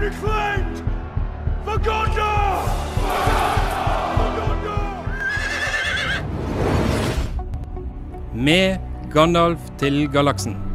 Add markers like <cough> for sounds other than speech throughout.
reclaimed for Gondor! For Gondor! Med Gandalf til galaksen.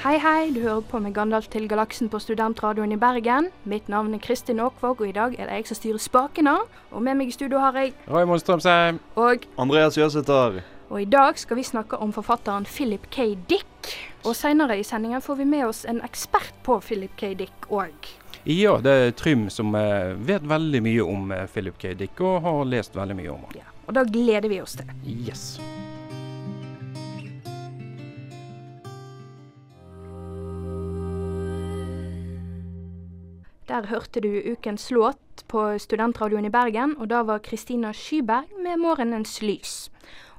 Hei, hei, du hører på med Gandalf til galaksen på Studentradioen i Bergen. Mitt navn er Kristin Aakvåg, og i dag er det jeg som styrer spakene. Og med meg i studio har jeg Raymond Strømsheim. Og, Andreas Jøsæter. og i dag skal vi snakke om forfatteren Philip K. Dick. Og seinere i sendingen får vi med oss en ekspert på Philip K. Dick òg. Ja, det er Trym som eh, vet veldig mye om eh, Philip K. Dick, og har lest veldig mye om ham. Ja, og da gleder vi oss til. Yes. Der hørte du ukens låt på Studentradioen i Bergen, og da var Kristina Skyberg med 'Morgenens lys'.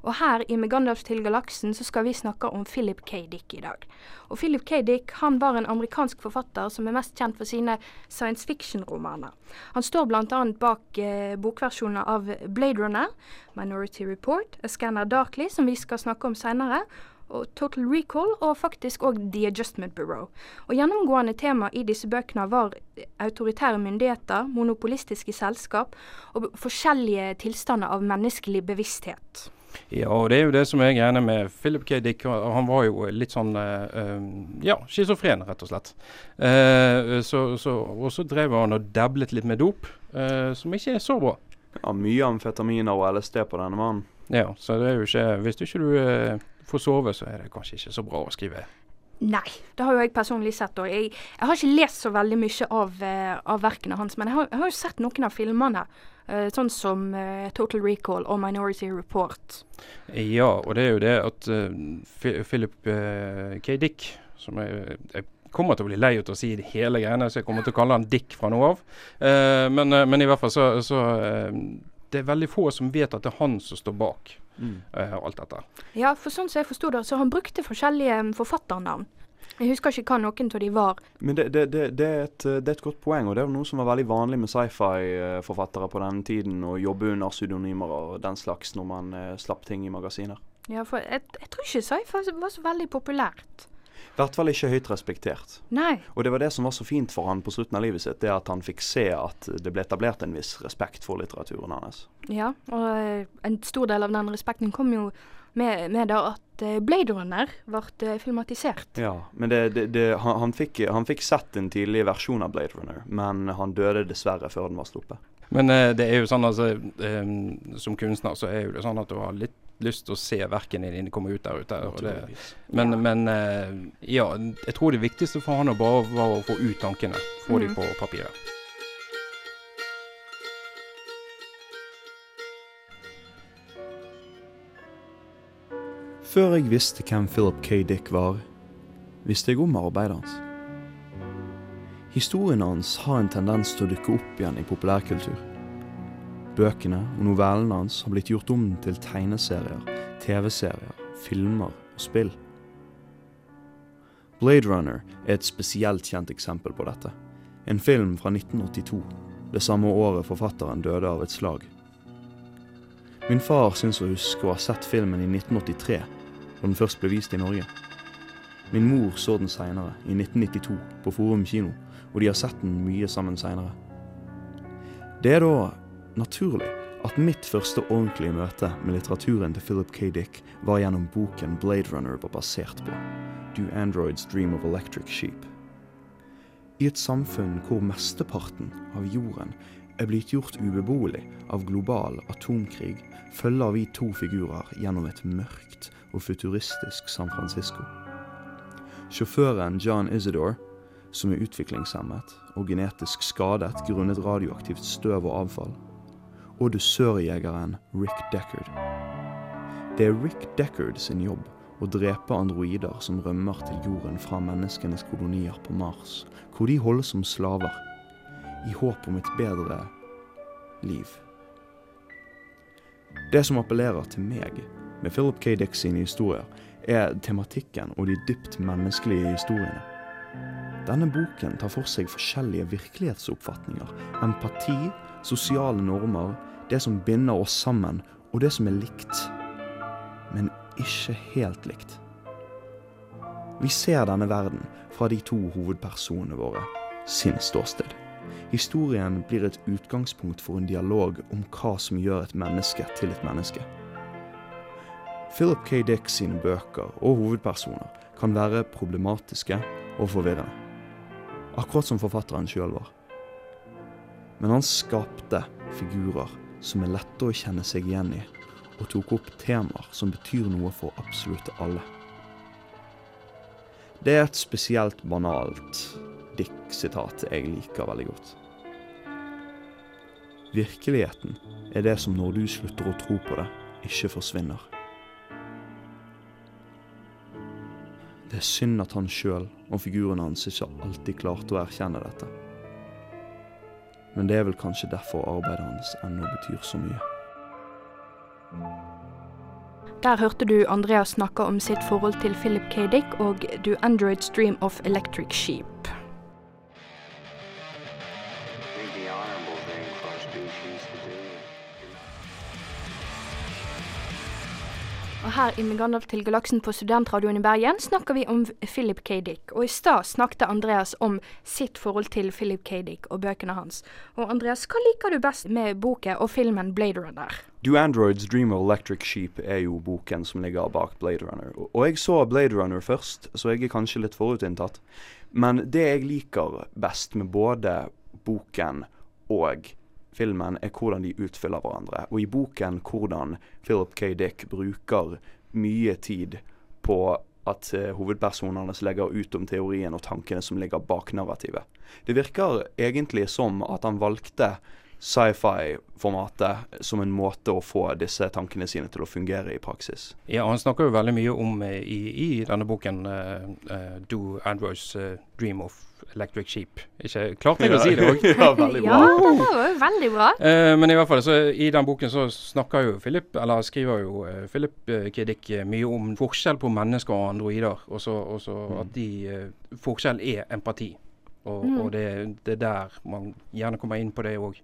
Og her i Med Gandalf til galaksen så skal vi snakke om Philip K. Dick i dag. Og Philip K. Dick han var en amerikansk forfatter som er mest kjent for sine science fiction-romaner. Han står bl.a. bak eh, bokversjoner av Blade Runner, Minority Report, A Scanner Darkly, som vi skal snakke om seinere, og Total Recall, og faktisk òg The Adjustment Bureau. Og Gjennomgående tema i disse bøkene var autoritære myndigheter, monopolistiske selskap og forskjellige tilstander av menneskelig bevissthet. Ja, og det er jo det som er greia med Philip K. Dick. Han var jo litt sånn eh, eh, ja, schizofren, rett og slett. Uh, så, så, og så drev han og dablet litt med dop, uh, som ikke er så bra. Ja, mye amfetaminer og LSD på denne mannen. Ja, så det er jo ikke Hvis du ikke du får sove, så er det kanskje ikke så bra å skrive. Nei, det har jo jeg personlig sett. Og jeg, jeg har ikke lest så veldig mye av, uh, av verkene hans, men jeg har, jeg har jo sett noen av filmene. Uh, sånn som uh, Total Recall og Minority Report. Ja, og det er jo det at Philip K. Dick, som jeg, jeg kommer til å bli lei ut å si det hele greiene, så jeg kommer til å kalle han Dick fra nå av. Men, men i hvert fall så, så Det er veldig få som vet at det er han som står bak eh, alt dette. Ja, for sånn som jeg forsto det, så han brukte forskjellige mm, forfatternavn. Jeg husker ikke hva noen av de var. Men det, det, det, det, er et, det er et godt poeng, og det er noe som var veldig vanlig med sci-fi-forfattere på den tiden, å jobbe under pseudonymer og den slags når man eh, slapp ting i magasiner. Ja, for jeg, jeg tror ikke sci-fi var så veldig populært. I hvert fall ikke høyt respektert. Nei. Og det var det som var så fint for han på slutten av livet sitt, det at han fikk se at det ble etablert en viss respekt for litteraturen hans. Ja, og eh, en stor del av den respekten kom jo med, med da at eh, Blade Runner ble eh, filmatisert. Ja, men det, det, det, han, han, fikk, han fikk sett en tidlig versjon av Blade Runner, men han døde dessverre før den var sluppet. Men eh, det er jo sånn altså eh, Som kunstner så er jo det sånn at du har litt lyst til å se verkene dine komme ut der ute. Og det, men Ja. men eh, ja, jeg tror det viktigste for han bare var å få ut tankene. Få de Mhm. på papiret. Før jeg visste hvem Philip K. Dick var, visste jeg om arbeidet hans. Historien hans har en tendens til å dukke opp igjen i populærkultur. Bøkene og novellene hans har blitt gjort om til tegneserier, TV-serier, filmer og spill. Blade Runner er et spesielt kjent eksempel på dette. En film fra 1982, det samme året forfatteren døde av et slag. Min far syns å huske å ha sett filmen i 1983, da den først ble vist i Norge. Min mor så den seinere, i 1992, på Forum kino, og de har sett den mye sammen seinere. Det er da naturlig at mitt første ordentlige møte med litteraturen til Philip K. Dick var gjennom boken Blade Runner var basert på, Do Androids Dream of Electric Sheep. I et samfunn hvor mesteparten av jorden er blitt gjort ubeboelig av global atomkrig, følger vi to figurer gjennom et mørkt og futuristisk San Francisco. Sjåføren John Isidore, som er utviklingshemmet og genetisk skadet grunnet radioaktivt støv og avfall, og dusørjegeren Rick Deckard. Det er Rick Deckard sin jobb å drepe androider som rømmer til jorden fra menneskenes kolonier på Mars, hvor de holdes som slaver, i håp om et bedre liv. Det som appellerer til meg med Philip K. Dick sine historier, er tematikken og de dypt menneskelige historiene. Denne boken tar for seg forskjellige virkelighetsoppfatninger, empati, sosiale normer, det som binder oss sammen, og det som er likt, men ikke helt likt. Vi ser denne verden fra de to hovedpersonene våre sin ståsted. Historien blir et utgangspunkt for en dialog om hva som gjør et menneske til et menneske. Philip K. Dick sine bøker og hovedpersoner kan være problematiske og forvirrende. Akkurat som forfatteren sjøl var. Men han skapte figurer som er lette å kjenne seg igjen i, og tok opp temaer som betyr noe for absolutt alle. Det er et spesielt banalt Dick-sitat jeg liker veldig godt. Virkeligheten er det som når du slutter å tro på det, ikke forsvinner. Det er synd at han sjøl og figurene hans ikke alltid klarte å erkjenne dette. Men det er vel kanskje derfor arbeidet hans ennå betyr så mye. Der hørte du Andreas snakke om sitt forhold til Philip K. Dick og Do Androids Dream of Electric Sheep. Her i Med til galaksen på Studentradioen i Bergen snakker vi om Philip K. Dick. Og i stad snakket Andreas om sitt forhold til Philip K. Dick og bøkene hans. Og Andreas, hva liker du best med boken og filmen Blade Runner? Do Androids Dream of Electric Sheep er jo boken som ligger bak Blade Runner. Og- jeg så Blade Runner først, så jeg er kanskje litt forutinntatt. Men det jeg liker best med både boken og filmen, er hvordan de utfyller hverandre. Og i boken hvordan Philip K. Dick bruker mye tid på at eh, hovedpersonene legger ut om teorien og tankene som ligger bak narrativet. Det virker egentlig som at han valgte sci-fi-formatet som en måte å få disse tankene sine til å fungere i praksis. Ja, han snakker jo veldig mye om eh, i, i denne boken uh, Do Androids eh, Dream of Electric Sheep. Ikke klarte jeg å si det òg? <laughs> ja, veldig bra. Ja, dette var jo veldig bra. Uh, men i hvert fall, så i den boken så snakker jo Philip, eller skriver jo uh, Philip uh, Kiddick mye om forskjell på mennesker og androider. Og så mm. at de forskjell er empati. Og, Mm. og det, det er der man gjerne kommer inn på det òg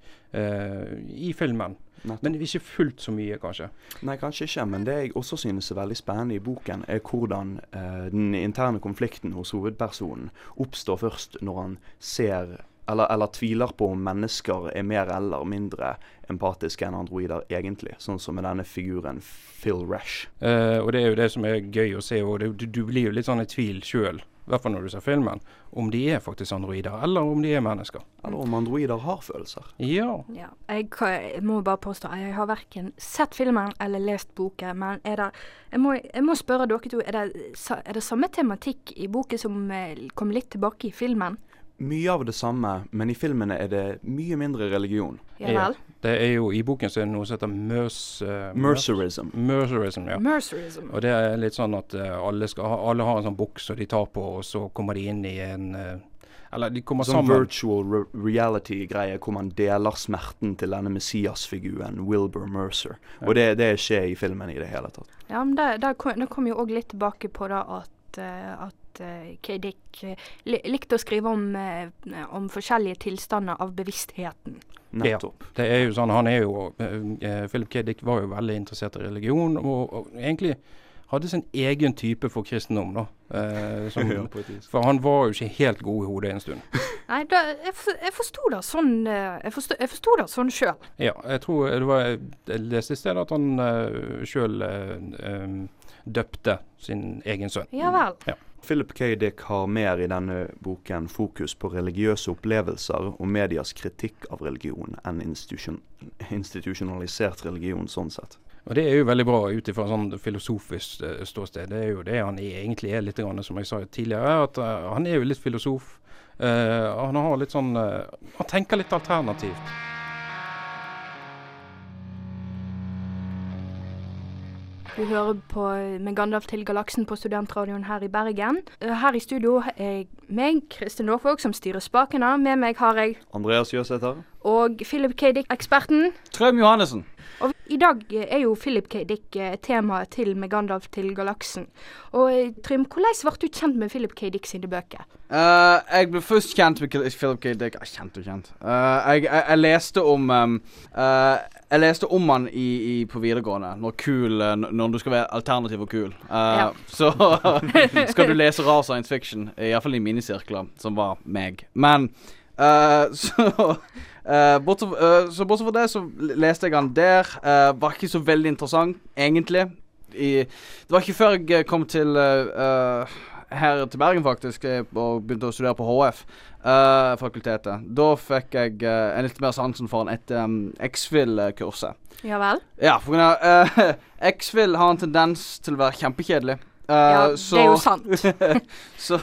i filmen. Nettopp. Men ikke fullt så mye, kanskje. Nei, kanskje ikke, men det jeg også synes er veldig spennende i boken, er hvordan uh, den interne konflikten hos hovedpersonen oppstår først når han ser eller, eller tviler på om mennesker er mer eller mindre empatiske enn androider egentlig. Sånn som med denne figuren Phil Rash. Uh, og det er jo det som er gøy å se. og det, du, du blir jo litt sånn i tvil sjøl, i hvert fall når du ser filmen, om de er faktisk androider, eller om de er mennesker. Eller om androider har følelser. Ja. Ja, jeg, jeg må bare påstå jeg har verken sett filmen eller lest boken. Men er det Jeg må, jeg må spørre dere to. Er det, er det samme tematikk i boken som eh, kom litt tilbake i filmen? Mye av det samme, men i filmene er det mye mindre religion. Ja vel? Det er jo I boken så er det noe som heter mers, uh, Mercerism. Mercerism, ja. Mercerism. Og det er litt sånn at uh, alle, skal ha, alle har en sånn boks som de tar på, og så kommer de inn i en uh, Eller de kommer Sånn sammen. virtual re reality-greie hvor man deler smerten til denne Messias-figuren Wilbur Mercer. Og det, det skjer i filmen i det hele tatt. Ja, men det, det, kom, det kom jo òg litt tilbake på da at, eh, at eh, K. Dick likte å skrive om, eh, om forskjellige tilstander av bevisstheten. Nettopp. Det er jo sånn, han er jo eh, Philip K. Dick var jo veldig interessert i religion, og, og egentlig hadde sin egen type for kristendom, da. Eh, <laughs> som, Ja. For han var jo ikke helt god i hodet en stund. <laughs> Nei, da, jeg, for, jeg forsto det sånn Jeg forsto, det sånn sjøl. Ja, jeg tror det var Jeg leste i stedet at han uh, sjøl døpte sin egen sønn. Ja vel. Philip K. Dick har mer i denne boken fokus på religiøse opplevelser og medias kritikk av religion enn institusjon institusjonalisert religion sånn sett. Og Det er jo veldig bra ut ifra sånn filosofisk eh, ståsted. Det er jo det han er, egentlig er litt, grann, som jeg sa tidligere. at eh, Han er jo litt filosof. Uh, han har litt sånn uh, Han tenker litt alternativt. Du hører på med Gandalf til galaksen på studentradioen her i Bergen. Eh, Her i studio er meg, Kristin Norfolk, som styrer spakene. Med meg har jeg Andreas Jøsæter. og Philip K. Dick, eksperten. Trøm Johannessen. Og i dag er jo Philip K. Dick eh, temaet til med Gandalf til galaksen. Og eh, Trym, hvordan ble du kjent med Philip K. Dick sine bøker? Uh, jeg ble først kjent med Philip K. Dick. Ah, Kjent og kjent. Uh, jeg, jeg, jeg leste om um, uh, Jeg leste om han i, i, på videregående. Når kul Når du skal være alternativ og kul. Ja. <laughs> Så <laughs> skal du lese rar science fiction. Iallfall i minisirkler, som var meg. Men <laughs> så eh, bortsett, uh, så bortsett fra det, så leste jeg han der. Uh, var ikke så veldig interessant, egentlig. I, det var ikke før jeg kom til her til Bergen, faktisk, og begynte å studere på HF-fakultetet. da fikk jeg uh, en litt mer sansen for han etter um, X-Fill-kurset. Ja vel? Ja, for uh, <laughs> X-Fill har en tendens til å være kjempekjedelig. Ja, så, det er jo sant. <laughs> så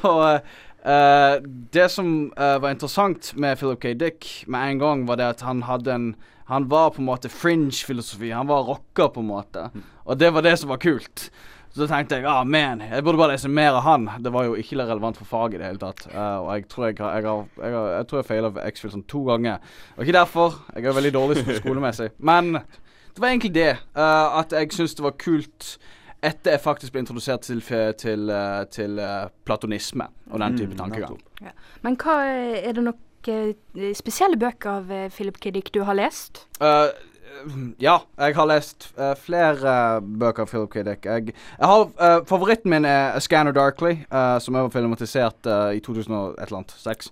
eh, det som uh, var interessant med Philip K. Dick med en gang, var det at han hadde en Han var på en måte fringe-filosofi. Han var rocker, på en måte. Og det var det som var kult. Så tenkte jeg ah, man, jeg burde bare lese mer av han. Det var jo ikke relevant for faget i det hele tatt. Uh, og jeg tror jeg har Jeg, har, jeg, har, jeg tror jeg feila X-Fill sånn to ganger. Og ikke derfor. Jeg er veldig dårlig sko- skolemessig. Men det var egentlig det. at jeg syntes det var kult etter jeg faktisk ble introdusert til, til, eh, til eh, platonisme og den type tankegang. Men hva er det noen spesielle bøker av eh, Philip K. Dick du har lest? Uh, ja, jeg har lest uh, flere eh, bøker av Philip K. Dick. Jeg, jeg har, uh, favoritten min er A Scanner Darkly, eh, som er filmatisert eh, i 2006.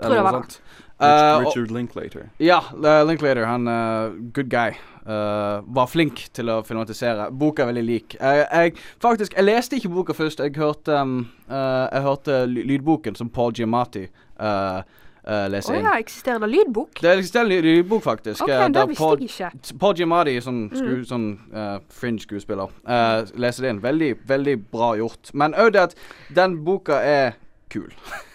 Tror det var det. Uh, Richard Linklater. ja, uh, Linklater, han uh, good guy. uh, var flink til å filmatisere. Boka er veldig lik. Jeg, jeg, faktisk, jeg leste ikke boka først. Jeg hørte, um, uh, jeg hørte lydboken som Paul Giamatti uh, uh, leser inn. ja, eksisterer det lydbok? Det eksisterer en lyd- lydbok, faktisk. Okay, uh, det visste Paul, jeg ikke. Paul Giamatti, sånn, sku, sånn uh, fringe skuespiller, uh, leser det inn. Veldig, veldig bra gjort. Men òg det at den boka er kul. <laughs>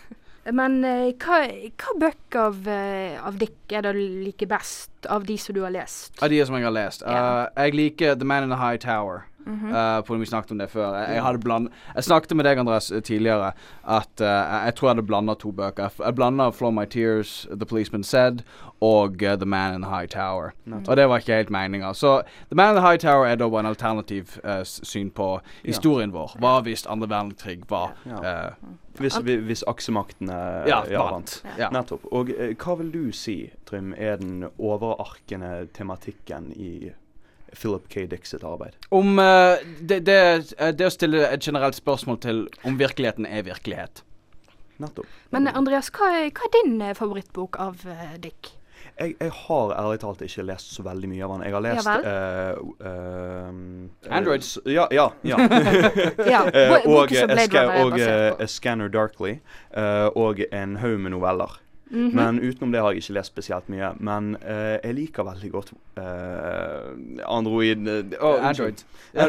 Men eh, hva, hva bøker av, eh, av dere er det du liker best av de som du har lest? Av de som jeg har lest. Yeah. Uh, jeg liker The Man in the High Tower. Mhm. Uh, på Vi snakket om det før. Jeg, jeg, hadde bland jeg snakket med deg, Andres, eh, tidligere at uh, jeg, tror jeg hadde blanda to bøker. Jeg, jeg blanda Flow My Tears, The Policeman Said og uh, The Man in the High Tower. Og det var ikke helt meninga. Så The Man in the High Tower er da bare en alternativ uh, syn på historien vår. Hva hvis andre verdenskrig var Ja. uh, Hvis, vi- hvis aksemaktene Ja, ja, vant. vant. Ja. Nettopp. Og eh, hva vil du si, Trym, er den overarkende tematikken i Philip K. Dick sitt arbeid? Om uh, det, det, uh, det å stille et generelt spørsmål til om virkeligheten er virkelighet. Nettopp. Men eh, Andreas, hva, er- hva er din eh, favorittbok av uh, Dick? Jeg, jeg har ærlig talt ikke lest så veldig mye av han. Jeg har lest ja uh, uh, Androids. eh, ja, ja. ja. <laughs> Ja, og, og eh, og eh. A Scanner Darkly. eh, og en haug med noveller. Mhm. Men utenom det har jeg ikke lest spesielt mye. Men uh, jeg liker veldig godt uh, Android uh, Android. Ja.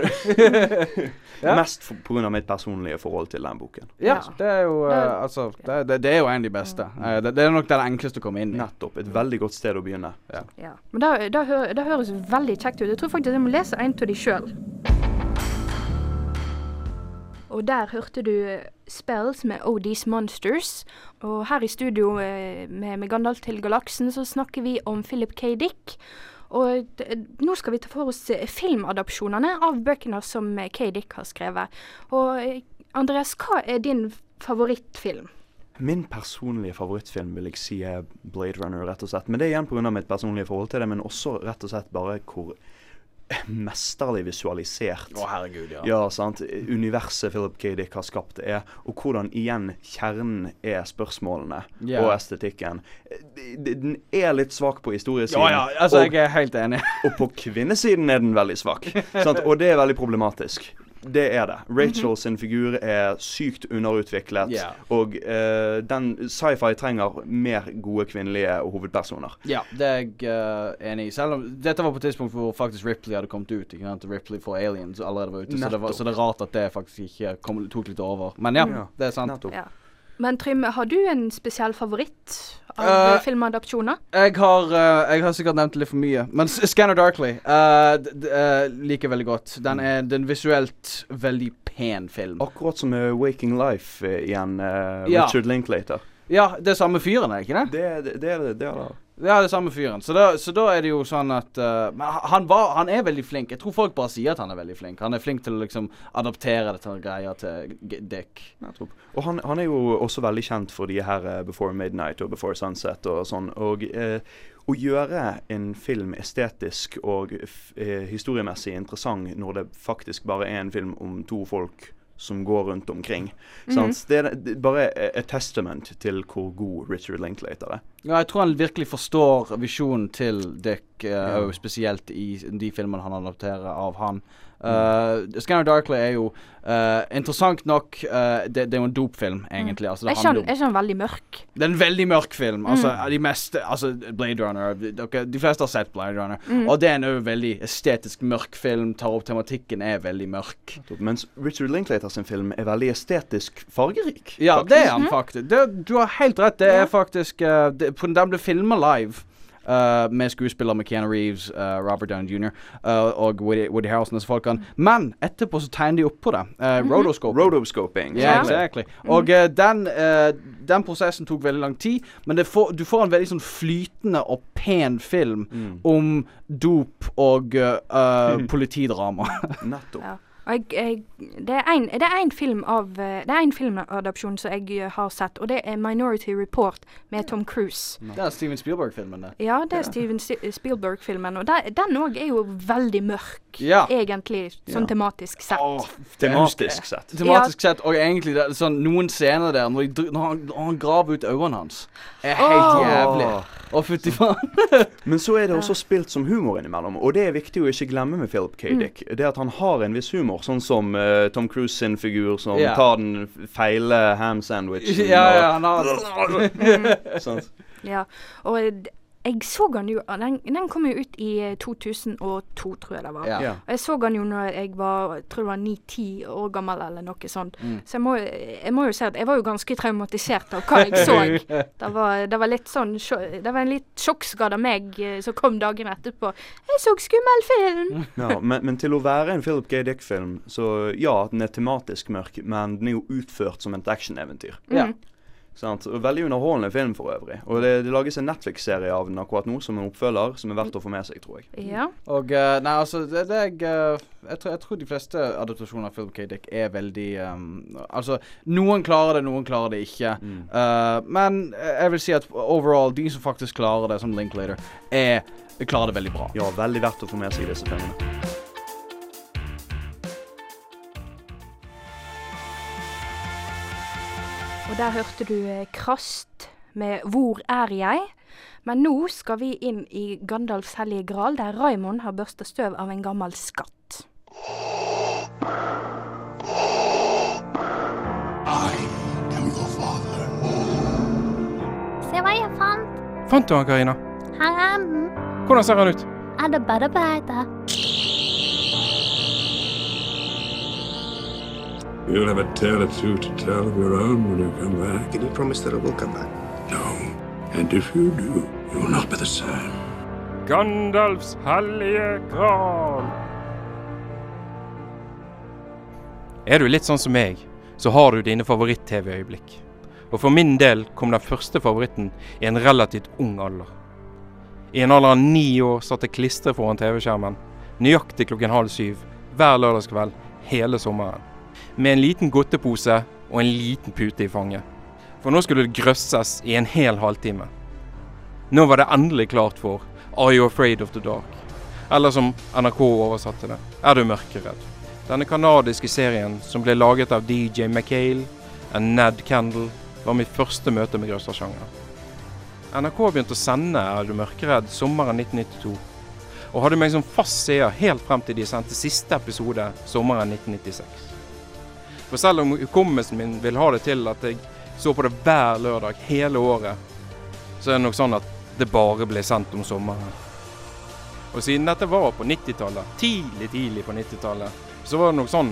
<laughs> Mest pga. på grunn av mitt personlige forhold til den boken. Ja, Ja. det er jo uh, Altså, det, det, det er jo en av de beste. Eh, det, det er nok den enkleste å komme inn i. Nettopp. Et veldig godt sted å begynne. Ja. Men det, det, det høres veldig kjekt ut. Jeg tror faktisk jeg må lese en av de sjøl. Og der hørte du eh, Spells med Oh These Monsters. Og her i studio eh, med, med Gandalf til galaksen så snakker vi om Philip K. Dick. Og nå skal vi ta for oss eh, filmadopsjonene av bøkene som eh, K. Dick har skrevet. Og eh, Andreas, hva er din favorittfilm? Min personlige favorittfilm vil jeg si er Blade Runner, rett og slett. Men det er igjen pga. mitt personlige forhold til det, men også rett og slett bare hvor mesterlig visualisert Å, herregud, ja. Ja, sant. Universet Philip K. Dick har skapt er, og hvordan igjen kjernen er spørsmålene yeah. og estetikken. D- Den er litt svak på historiesiden, Ja, ja, altså, og, jeg er helt enig. og på kvinnesiden er den veldig svak. <laughs> sant? Og det er veldig problematisk. Det er det. Rachel sin figur er sykt underutviklet, Yeah. og uh, den sci-fi trenger mer gode kvinnelige hovedpersoner. Ja, det er jeg uh, enig i. Selv om dette var på et tidspunkt hvor faktisk Ripley hadde kommet ut. Ikke sant? Ripley for Aliens allerede var ute. Så det, var, så det er rart at det faktisk ikke kom, tok litt over. Men ja, Ja. det er sant. Nettopp. Ja. Men Trym, har du en spesiell favoritt av uh, filmadopsjoner? Jeg har, eh, jeg har sikkert nevnt det litt for mye. Men Scanner Darkly uh, eh, liker jeg veldig godt. Den er en visuelt veldig pen film. Akkurat som Waking Life igjen, Richard Ja. Richard Linklater. Ja, det er samme fyren, er det ikke det? Det, det, det er det. det, er det. Ja, det er samme fyren. Så da, så da er det jo sånn at uh, Men han, var, han er veldig flink. Jeg tror folk bare sier at han er veldig flink. Han er flink til å liksom adaptere dette greia til Dick. Og han, han er jo også veldig kjent for de her eh, Before Midnight og Before Sunset og sånn. Og uh, å gjøre en film estetisk og historiemessig interessant når det faktisk bare er en film om to folk som går rundt omkring. Mm Det er det er bare et testament til hvor god Richard Linklater er. Ja, jeg tror han virkelig forstår visjonen til Dick, uh, Ja. spesielt i de filmene han adopterer av han. Uh, Scanner Darkly er jo uh, interessant nok uh, det, det er jo en dopfilm, egentlig. Altså, Er det, ikke han, er ikke han veldig mørk? det er en veldig mørk film. Altså, de meste Altså, Blade Runner dere, De fleste har sett Blade Runner. Og det er en veldig estetisk mørk film. Tar opp tematikken, er veldig mørk. Mens Richard Linklater sin film er veldig estetisk fargerik. Ja, faktisk. det er han faktisk. Det, du har helt rett. Det er faktisk uh, det, på- Den ble filma live. Uh, med skuespiller med Keanu Reeves, uh, Robert Downey jr. uh, og Woody, Woody Harrelson og disse folkene. Men etterpå så tegner de opp på det. Uh, Rotoscope. Rotoscoping. yeah, exactly. Og eh, den, eh, den prosessen tok veldig lang tid, men det får, du får en veldig sånn flytende og pen film om dop og eh, eh, <laughs> politidrama. Nettopp. Ja. Og jeg, jeg, det er en- det en film av eh, Det er en filmadopsjon som jeg eh, har sett, og det er 'Minority Report' med Tom Cruise. det er Steven Spielberg-filmen, det. Ja, det er Steven Spielberg-filmen, og der, den òg er jo veldig mørk, Ja. egentlig, sånn Ja. tematisk sett. Oh, Tematisk sett. Tematisk sett, og egentlig det er sånn noen scener der når, de, når, han, når han graver ut øynene hans, er helt oh. jævlig. Å, fytti faen. <laughs> Men så er det også spilt som humor innimellom, og det er viktig å ikke glemme med Philip K. Dick. Det at han har en viss humor, sånn som uh, Tom Cruise sin figur som yeah. tar den feile ham sandwichen. Ja, ja, han har det. <laughs> Ja, og jeg så den jo Den, den kom jo ut i eh, 2002, tror jeg det var. Ja. Og jeg så den jo når jeg var tror det var ni-ti år gammel, eller noe sånt. Mm. Så jeg må, jeg må jo si at jeg var jo ganske traumatisert av hva jeg så. <laughs> Det var, det var litt sånn Det var en litt sjokkskade av meg eh, som kom dagen etterpå. 'Jeg så skummel film!' <laughs> Ja, men, men til å være en Philip G. Dick-film, så ja, den er tematisk mørk, men den er jo utført som et actioneventyr. Ja. Sant? Og Veldig underholdende film for øvrig. Og det, det lages en Netflix-serie av den akkurat nå, som en oppfølger, som er verdt å få med seg, tror jeg. Ja. Og eh, Nei, altså, det, det jeg, eh, jeg, tror, jeg tror de fleste adaptasjoner av Philip K. Dick er veldig um, Altså, noen klarer det, noen klarer det ikke. Eh, men eh, jeg vil si at overall, de som faktisk klarer det, som Linklater, er klarer det veldig bra. Ja, veldig verdt å få med seg disse filmene. Der hørte du eh, Krast med 'Hvor er jeg?' Men nå skal vi inn i Gandalfs hellige gral, der Raymond har børsta støv av en gammel skatt. Se hva jeg fant. Fant du han, Karina? Her er den. Hvordan ser han ut? Er det bare beite? You'll have a tale or two to tell of your own when you come back. Can you promise that I will come back? No. And if you do, you will not be the same. Gandalfs hellige gran. Er du litt sånn som meg, så har du dine favoritt-TV-øyeblikk. Og for min del kom den første favoritten i en relativt ung alder. I en alder av ni år satt jeg klistret foran TV-skjermen, nøyaktig klokken halv syv, hver lørdagskveld, hele sommeren. Med en liten godtepose og en liten pute i fanget. For nå skulle det grøsses i en hel halvtime. Nå var det endelig klart for Are You Afraid of the Dark? Eller som NRK oversatte det, Er du mørkeredd? Denne kanadiske serien som ble laget av DJ McHale og Ned Kendal, var mitt første møte med grøssersjangeren. NRK begynte å sende Er du mørkeredd sommeren 1992, og hadde meg som fast seer helt frem til de sendte siste episode sommeren 1996. For selv om hukommelsen min vil ha det til at jeg så på det hver lørdag hele året, så er det nok sånn at det bare ble sendt om sommeren. Og siden dette var på 90-tallet, tidlig, tidlig på 90-tallet, så var det nok sånn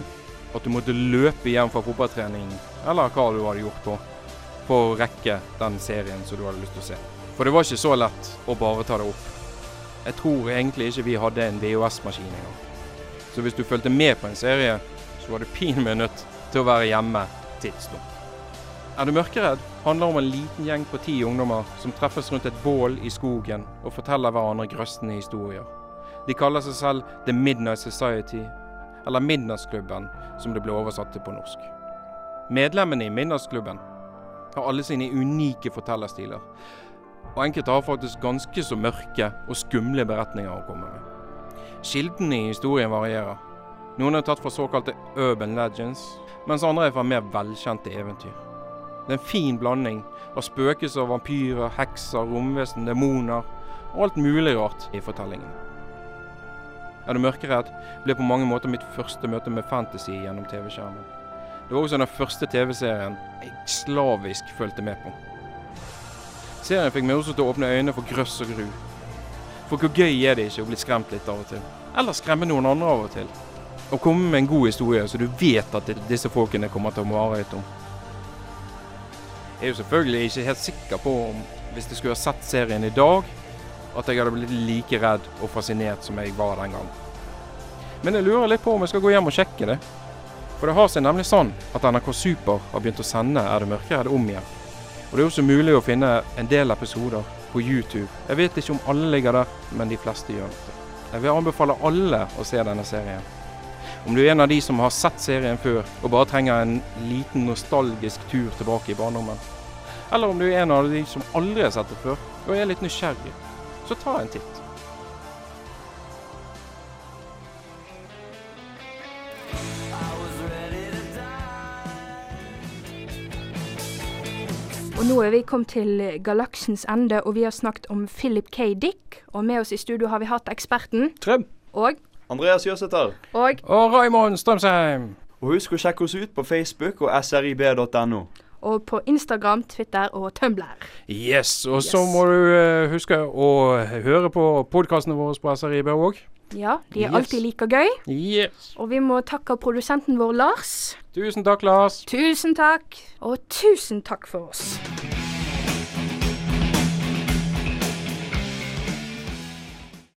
at du måtte løpe hjem fra fotballtrening, eller hva du hadde gjort på, for å rekke den serien som du hadde lyst til å se. For det var ikke så lett å bare ta det opp. Jeg tror egentlig ikke vi hadde en VHS-maskin engang. Så hvis du fulgte med på en serie, så var du pinlig nødt til å være hjemme tidsnok. Er du mørkeredd? handler om en liten gjeng på ti ungdommer som treffes rundt et bål i skogen og forteller hverandre grøssende historier. De kaller seg selv The Midnight Society, eller Midnattsklubben, som det ble oversatt til på norsk. Medlemmene i Midnattsklubben har alle sine unike fortellerstiler, og enkelte har faktisk ganske så mørke og skumle beretninger å komme med. Kildene i historien varierer. Noen er tatt fra såkalte urban legends, mens andre er fra mer velkjente eventyr. Det er en fin blanding av spøkelser, vampyrer, hekser, romvesen, demoner og alt mulig rart i fortellingen. Er du mørkeredd ble på mange måter mitt første møte med fantasy gjennom TV-skjermen. Det var også den første TV-serien jeg slavisk fulgte med på. Serien fikk meg også til å åpne øynene for grøss og gru. For hvor gøy er det ikke å bli skremt litt av og til? Eller skremme noen andre av og til? Og komme med en god historie så du vet at disse folkene kommer til å mareritt om. Jeg er jo selvfølgelig ikke helt sikker på om hvis jeg skulle ha sett serien i dag, at jeg hadde blitt like redd og fascinert som jeg var den gang. Men jeg lurer litt på om jeg skal gå hjem og sjekke det. For det har seg nemlig sånn at NRK Super har begynt å sende Er det mørkeredd om igjen. Og det er også mulig å finne en del episoder på YouTube. Jeg vet ikke om alle ligger der, men de fleste gjør det. Jeg vil anbefale alle å se denne serien. Om du er en av de som har sett serien før og bare trenger en liten nostalgisk tur tilbake i barndommen, eller om du er en av de som aldri har sett det før og er litt nysgjerrig, så ta en titt. Og nå er vi kommet til galaksens ende, og vi har snakket om Philip K. Dick. Og med oss i studio har vi hatt eksperten. Trøm. Og Andreas Jøsæter. Og Og Raymond Strømsheim! Og husk å sjekke oss ut på Facebook og srib.no. og på Instagram, Twitter og Tumblr. Yes, og så må du uh, huske å høre på podkastene våre på SRIB òg. Ja, de er Yes. alltid like gøy. Yes. Og vi må takke produsenten vår, Lars. Tusen takk, Lars. Tusen takk. Og tusen takk for oss.